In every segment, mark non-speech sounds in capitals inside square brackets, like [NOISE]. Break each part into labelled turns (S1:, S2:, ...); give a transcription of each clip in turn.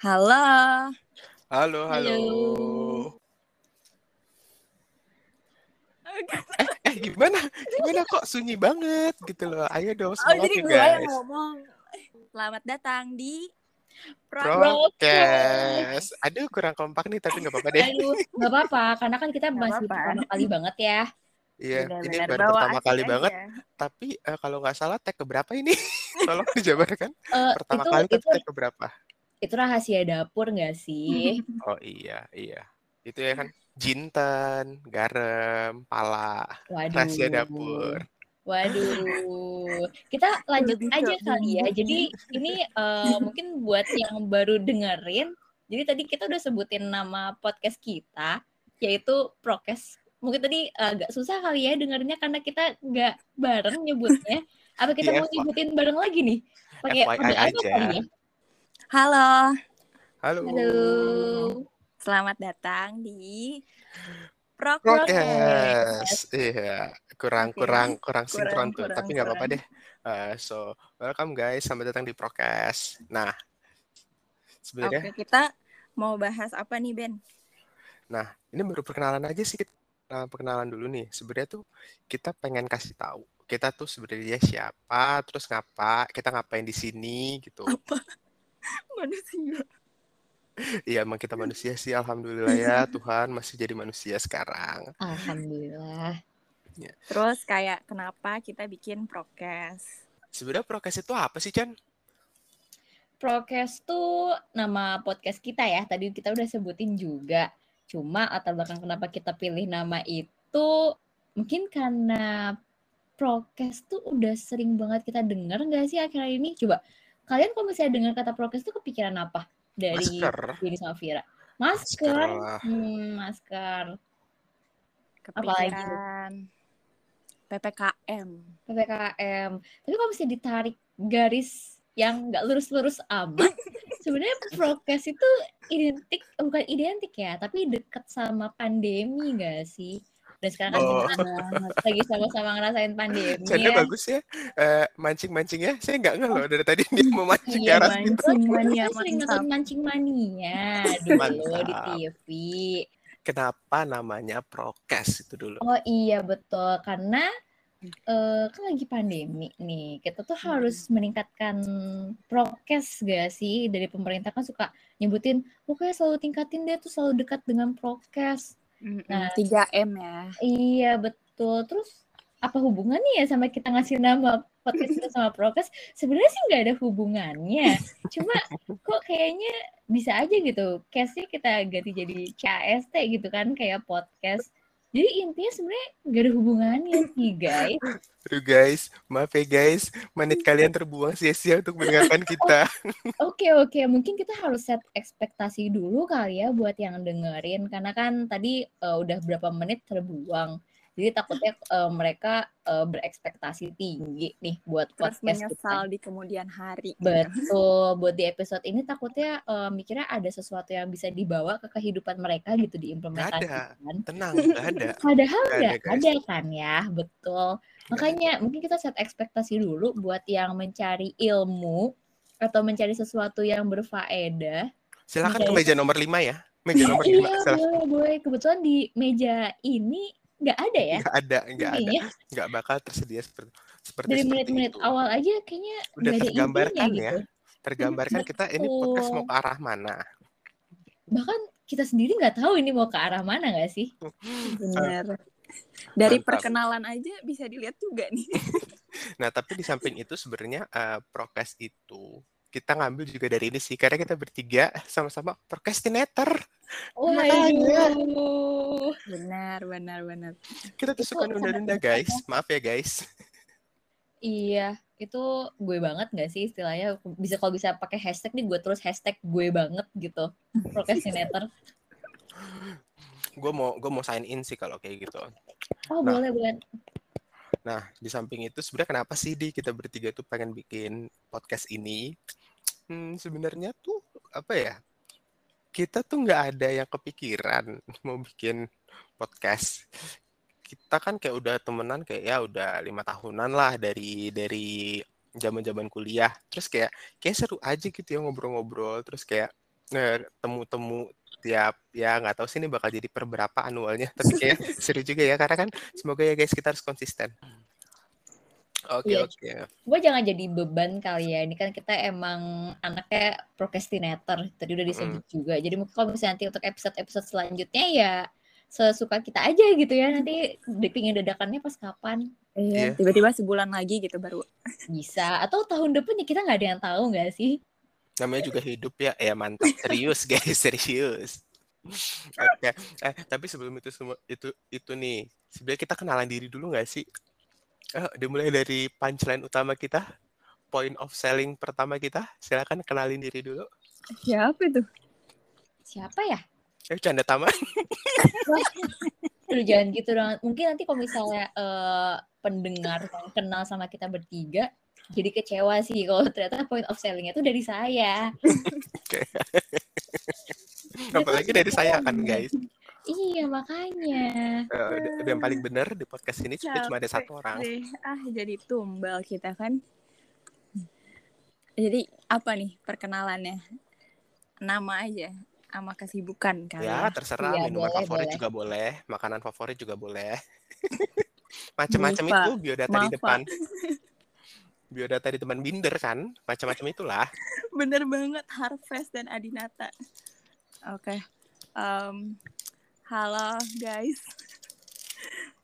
S1: Halo.
S2: Halo, halo. Eh, eh gimana? Gimana kok sunyi banget gitu loh. Ayo dong
S1: Oh,
S2: semangat
S1: jadi
S2: ya
S1: gue yang ngomong. Selamat datang di
S2: Prokes. Aduh kurang kompak nih tapi nggak apa-apa deh.
S3: Aduh, nggak apa-apa, karena kan kita
S1: Nggak
S3: masih
S1: apa-apa.
S3: pertama kali banget ya.
S2: Iya, ini baru
S1: bawa
S2: pertama kali
S1: aja.
S2: banget. Tapi eh, kalau nggak salah tag keberapa ini? [LAUGHS] Tolong dijabarkan.
S3: Eh,
S2: Pertama
S3: itu
S2: kali
S3: itu
S2: tag keberapa?
S3: Itu rahasia dapur nggak sih? [LAUGHS]
S2: Oh iya, iya. Itu ya kan jinten, garam, pala,
S3: Waduh.
S2: rahasia dapur.
S3: Waduh, kita lanjut aja kali ya. Jadi ini eh, mungkin buat yang baru dengerin. Jadi tadi kita udah sebutin nama podcast kita, yaitu Prokes. Mungkin tadi agak susah kali ya dengerinnya karena kita nggak bareng nyebutnya. Apa kita
S2: Iya,
S3: mau nyebutin bareng lagi nih? Pakai
S2: FYI
S3: kode apa
S2: aja.
S3: kali ya?
S1: Halo.
S2: Halo.
S3: Halo.
S1: Selamat datang di Prok
S2: Prokes. Iya, kurang kurang kurang sinkron tuh,
S1: kurang,
S2: tapi nggak apa-apa deh. Eh, so, welcome guys, selamat datang di Prokes. Nah, sebenarnya,
S1: Oke, kita mau bahas apa nih, Ben?
S2: nah ini baru perkenalan aja sih kita perkenalan dulu nih. Sebenarnya tuh kita pengen kasih tahu kita tuh sebenarnya siapa, terus ngapa, kita ngapain di sini gitu.
S1: Manusia.
S2: Iya, emang kita manusia sih, alhamdulillah ya [LAUGHS] Tuhan masih jadi manusia sekarang.
S3: Alhamdulillah.
S1: Terus kayak kenapa kita bikin prokes?
S2: Sebenarnya Prokes itu apa sih, Chan?
S3: Prokes tuh nama podcast kita ya. Tadi kita udah sebutin juga. Cuma latar belakang kenapa kita pilih nama itu mungkin karena Prokes tuh udah sering banget kita dengar nggak sih akhir ini? Coba kalian kalau misalnya dengar kata Prokes tuh kepikiran apa dari
S2: Masker.
S3: Denny sama Vira?
S2: Masker
S3: Masker. Hmm, masker.
S1: Kepikiran PPKM.
S3: PPKM. Tapi kalau misalnya ditarik garis yang nggak lurus-lurus amat, [LAUGHS] sebenarnya prokes itu identik bukan identik ya, tapi deket sama pandemi nggak sih? Dan sekarang kan
S2: Oh.
S3: kita lagi sama-sama ngerasain pandemi
S2: Canda
S3: ya.
S2: bagus ya, eh, mancing-mancing ya. Saya nggak ngeh loh dari tadi dia [LAUGHS] mau mancing ke
S3: Iya,
S2: arah
S1: mancing.
S2: situ.
S1: Mania,
S3: Kita sering nonton mancing mania [LAUGHS] dulu di. TV.
S2: Kenapa namanya prokes itu dulu?
S3: Oh iya betul karena eh, kan lagi pandemi nih kita tuh harus meningkatkan prokes gak sih dari pemerintah kan suka nyebutin pokoknya selalu tingkatin deh tuh selalu dekat dengan prokes. Nah.
S1: 3M ya.
S3: Iya betul terus apa hubungannya ya sama kita ngasih nama podcast kita sama prokes? Sebenarnya sih nggak ada hubungannya. Cuma kok kayaknya bisa aja gitu. Case-nya kita ganti jadi CAST gitu kan kayak podcast. Jadi intinya sebenarnya nggak ada hubungannya sih guys.
S2: Aduh guys, maaf ya guys, menit kalian terbuang sia-sia untuk mendengarkan [LAUGHS] kita.
S3: Oke oke mungkin kita harus set ekspektasi dulu kali ya buat yang dengerin karena kan tadi eh, udah berapa menit terbuang. Jadi takutnya eh, mereka eh, berekspektasi tinggi nih buat
S1: Terus
S3: podcast kita.
S1: menyesal di kemudian hari.
S3: Betul, buat di episode ini takutnya eh, mikirnya ada sesuatu yang bisa dibawa ke kehidupan mereka gitu
S2: Nggak ada,
S3: diimplementasikan.
S2: tenang, nggak ada. [LAUGHS]
S3: Padahal
S2: Nggak ada,
S3: nggak
S2: guys.
S3: ada kan ya, betul. Makanya mungkin kita set ekspektasi dulu buat yang mencari ilmu atau mencari sesuatu yang berfaedah.
S2: Silakan ke meja nomor 5 ya. Meja nomor 5,
S3: Iya,
S2: silakan.
S3: boleh, boleh. Kebetulan di meja ini nggak ada ya.
S2: Nggak ada, nggak ada.
S3: Intinya
S2: Nggak bakal tersedia seperti seperti
S3: dari menit-menit awal aja kayaknya
S2: Udah tergambarkan
S3: intinya
S2: ya.
S3: gitu.
S2: Tergambarkan kita ini podcast mau ke arah mana.
S3: Bahkan kita sendiri nggak tahu ini mau ke arah mana nggak sih?
S1: Bener. Dari
S2: Mantap.
S1: perkenalan aja bisa dilihat juga nih. [LAUGHS]
S2: Nah, tapi di samping itu sebenarnya eh, prokes itu kita ngambil juga dari ini sih karena kita bertiga sama-sama procrastinator. Makanya.
S3: Waduh.
S1: Benar, benar, benar.
S2: Kita tuh
S3: Itu
S2: suka nunda-nunda guys. Maaf ya guys.
S3: Iya, itu gue banget gak sih istilahnya? Bisa kalau bisa pakai hashtag nih gue terus hashtag gue banget gitu. Procrastinator.
S2: Gue mau gue mau sign in sih kalau kayak gitu.
S3: Oh,
S2: Nah.
S3: boleh, boleh.
S2: Nah, di samping itu sebenarnya kenapa sih di kita bertiga tuh pengen bikin podcast ini? Hmm, sebenarnya tuh apa ya? Kita tuh nggak ada yang kepikiran [LAUGHS] mau bikin podcast. Kita kan kayak udah temenan kayak ya udah lima tahunan lah dari dari zaman-zaman kuliah. Terus kayak kayak seru aja gitu ya ngobrol-ngobrol. Terus kayak eh, temu-temu tiap ya nggak tahu sih ini bakal jadi per berapa anualnya [LAUGHS] tapi kayak seru juga ya karena kan semoga ya guys kita harus konsisten oke
S3: Iya.
S2: oke
S3: Gue jangan jadi beban kali ya. Ini kan kita emang anaknya procrastinator. Tadi udah disebut juga. Jadi mungkin kalau misalnya nanti untuk episode-episode selanjutnya ya sesuka kita aja gitu ya. Nanti pingin dadakannya pas kapan
S2: Iya.
S1: Iya, tiba-tiba sebulan lagi gitu baru.
S3: bisa. Atau tahun depan ya kita nggak ada yang tahu nggak sih?
S2: Namanya juga hidup ya. Ya mantap. Serius guys. [LAUGHS] Serius. Oke. Eh tapi sebelum itu semua itu itu nih sebenarnya kita kenalan diri dulu nggak sih? Eh, dimulai dari punchline utama kita point of selling pertama kita. Silakan kenalin diri dulu.
S1: Siapa itu?
S3: Siapa ya?
S2: eh canda taman.
S3: Aduh, jangan gitu dong. Mungkin nanti kalau misalnya eh, pendengar yang kenal sama kita bertiga, jadi kecewa sih kalau ternyata point of selling-nya itu dari saya. [LAUGHS]
S2: apalagi dari saya kan guys
S3: Iya, makanya.
S2: Eh, udah- udah yang paling benar di podcast ini sebenarnya cuma ada
S1: Capek
S2: satu orang
S1: deh. Ah, jadi tumbal kita kan. Jadi apa nih perkenalannya? Nama aja sama kesibukan kali
S2: ya
S1: ya.
S2: terserah
S3: Iya,
S2: minuman
S3: boleh,
S2: favorit
S3: boleh.
S2: juga boleh makanan favorit juga boleh [LAUGHS] macam-macam itu biodata di
S1: Maaf,
S2: depan [LAUGHS] biodata di depan binder kan macam-macam itulah [LAUGHS]
S1: Bener banget Harvest dan Adinata. Oke. Em, halo guys. [LAUGHS]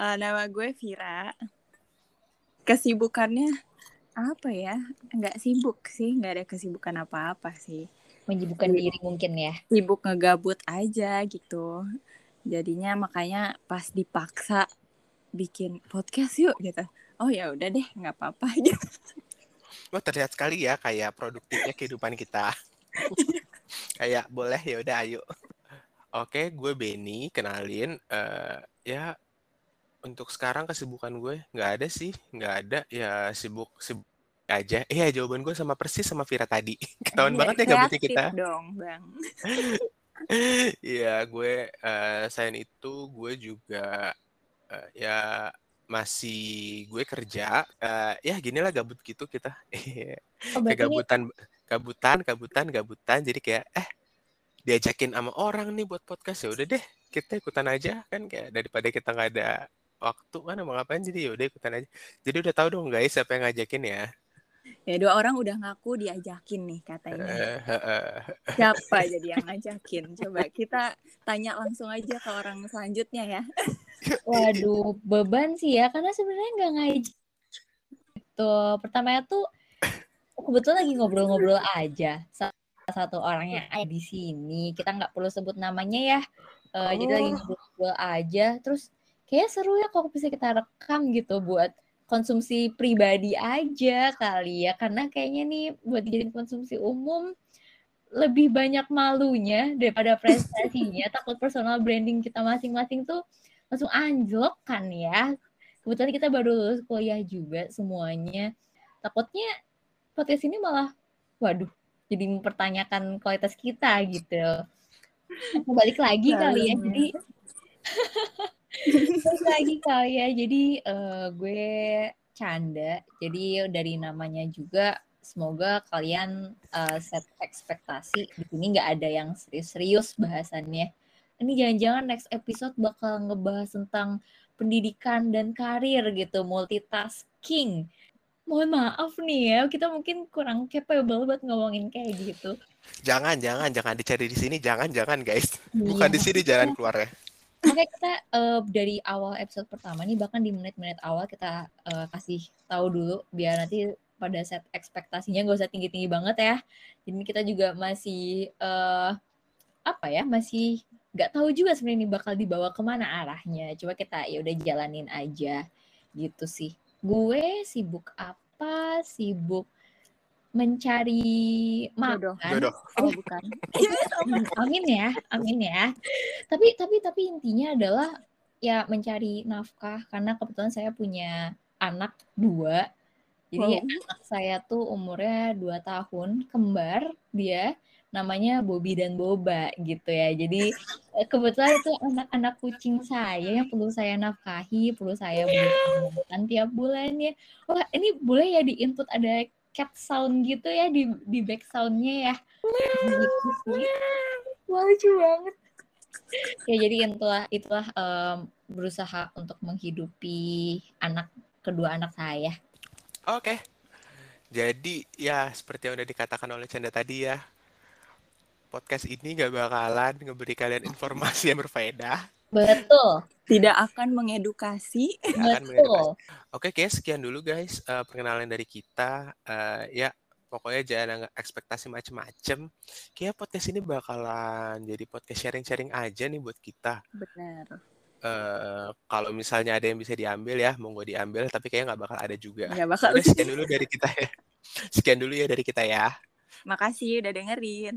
S1: Eh, nama gue Vira. Kesibukannya apa ya? Nggak sibuk sih, nggak ada kesibukan apa-apa sih.
S3: Menyibukkan diri mungkin ya.
S1: Sibuk ngegabut aja gitu. Jadinya makanya pas dipaksa bikin podcast yuk gitu. Oh ya udah deh, nggak apa-apa [LAUGHS] gitu.
S2: wah terlihat sekali ya kayak produktifnya kehidupan kita. [LAUGHS] Kayak boleh ya udah ayo. Oke gue Benny kenalin eh ya untuk sekarang kesibukan gue nggak ada sih nggak ada. Ya sibuk sibuk aja. Iya jawaban gue sama persis sama Vira tadi. [LAUGHS] Ketahuan banget ya gabutnya kita.
S1: dong, Bang.
S2: Iya, gue eh selain itu gue juga eh, ya masih gue kerja. eh ya gini lah gabut gitu kita. [LAUGHS]
S3: Oh,
S2: Kayak gabutan, gabutan, gabutan, gabutan. Jadi kayak eh diajakin sama orang nih buat podcast ya udah deh kita ikutan aja kan kayak daripada kita nggak ada waktu kan mau ngapain jadi ya udah ikutan aja. Jadi udah tahu dong guys siapa yang ngajakin ya.
S1: Ya dua orang udah ngaku diajakin nih katanya.
S2: Eh, eh, eh.
S1: Siapa jadi yang ngajakin? Coba kita tanya langsung aja ke orang selanjutnya ya.
S3: Waduh, beban sih ya, karena sebenarnya nggak ngaji. Gitu. Pertamanya tuh kebetulan lagi ngobrol-ngobrol aja sama satu orang yang ada di sini. Kita nggak perlu sebut namanya ya. Eh, Jadi lagi
S1: Oh.
S3: ngobrol-ngobrol aja. Terus kayak seru ya kalau bisa kita rekam gitu buat konsumsi pribadi aja kali ya. Karena kayaknya nih buat dijadiin konsumsi umum lebih banyak malunya daripada prestasinya. [LAUGHS] Takut personal branding kita masing-masing tuh langsung anjlok kan ya. Kebetulan kita baru lulus kuliah juga semuanya. Takutnya podcast ini malah, waduh, jadi mempertanyakan kualitas kita gitu. Aku balik lagi kali ya.
S1: Ya.
S3: Jadi [LAUGHS] balik lagi kali ya. Jadi eh, gue canda. Jadi dari namanya juga semoga kalian eh, set ekspektasi di sini nggak ada yang serius-serius bahasannya. Ini jangan-jangan next episode bakal ngebahas tentang pendidikan dan karir gitu, multitasking. Mohon maaf nih ya, kita mungkin kurang capable buat ngomongin kayak gitu.
S2: Jangan, jangan, jangan dicari di sini, jangan, jangan guys. Bukan
S3: Iya.
S2: di sini jalan keluarnya.
S3: Makanya kita eh, dari awal episode pertama nih bahkan di menit-menit awal kita eh, kasih tahu dulu biar nanti pada set ekspektasinya nggak usah tinggi-tinggi banget ya. Jadi kita juga masih eh, apa ya masih nggak tahu juga sebenarnya ini bakal dibawa ke mana arahnya. Coba kita ya udah jalanin aja gitu sih. Gue sibuk apa? Sibuk mencari makan.
S2: Jodoh. [LAUGHS]
S1: Oh bukan. [LAUGHS]
S3: amin ya, amin ya. Tapi tapi tapi intinya adalah ya mencari nafkah karena kebetulan saya punya anak dua. Jadi
S1: Wow.
S3: anak saya tuh umurnya dua tahun, kembar dia namanya Bobby dan Boba gitu ya. Jadi eh, kebetulan itu anak-anak kucing saya yang perlu saya nafkahi, perlu saya belikan tiap bulannya. Wah ini boleh ya di input ada cat sound gitu ya di di back soundnya ya. Wah, lucu banget. ya jadi itulah itulah em, berusaha untuk menghidupi anak kedua anak saya.
S2: Oke. Jadi ya seperti yang udah dikatakan oleh Canda tadi ya. Podcast ini gak bakalan ngeberi kalian informasi yang berfaedah.
S3: Betul,
S1: Tidak akan mengedukasi.
S2: Akan
S3: betul.
S2: mengedukasi. Oke, guys, sekian dulu guys eh, perkenalan dari kita. Eh, ya, pokoknya jangan ada ekspektasi macem-macem. Kayak podcast ini bakalan jadi podcast sharing-sharing aja nih buat kita.
S1: Benar.
S2: eh kalau misalnya ada yang bisa diambil ya, monggo diambil. Tapi kayaknya nggak bakal ada juga.
S1: Nggak bakal.
S2: Udah sekian dulu dari kita ya. Sekian dulu ya dari kita ya.
S1: Makasih udah dengerin.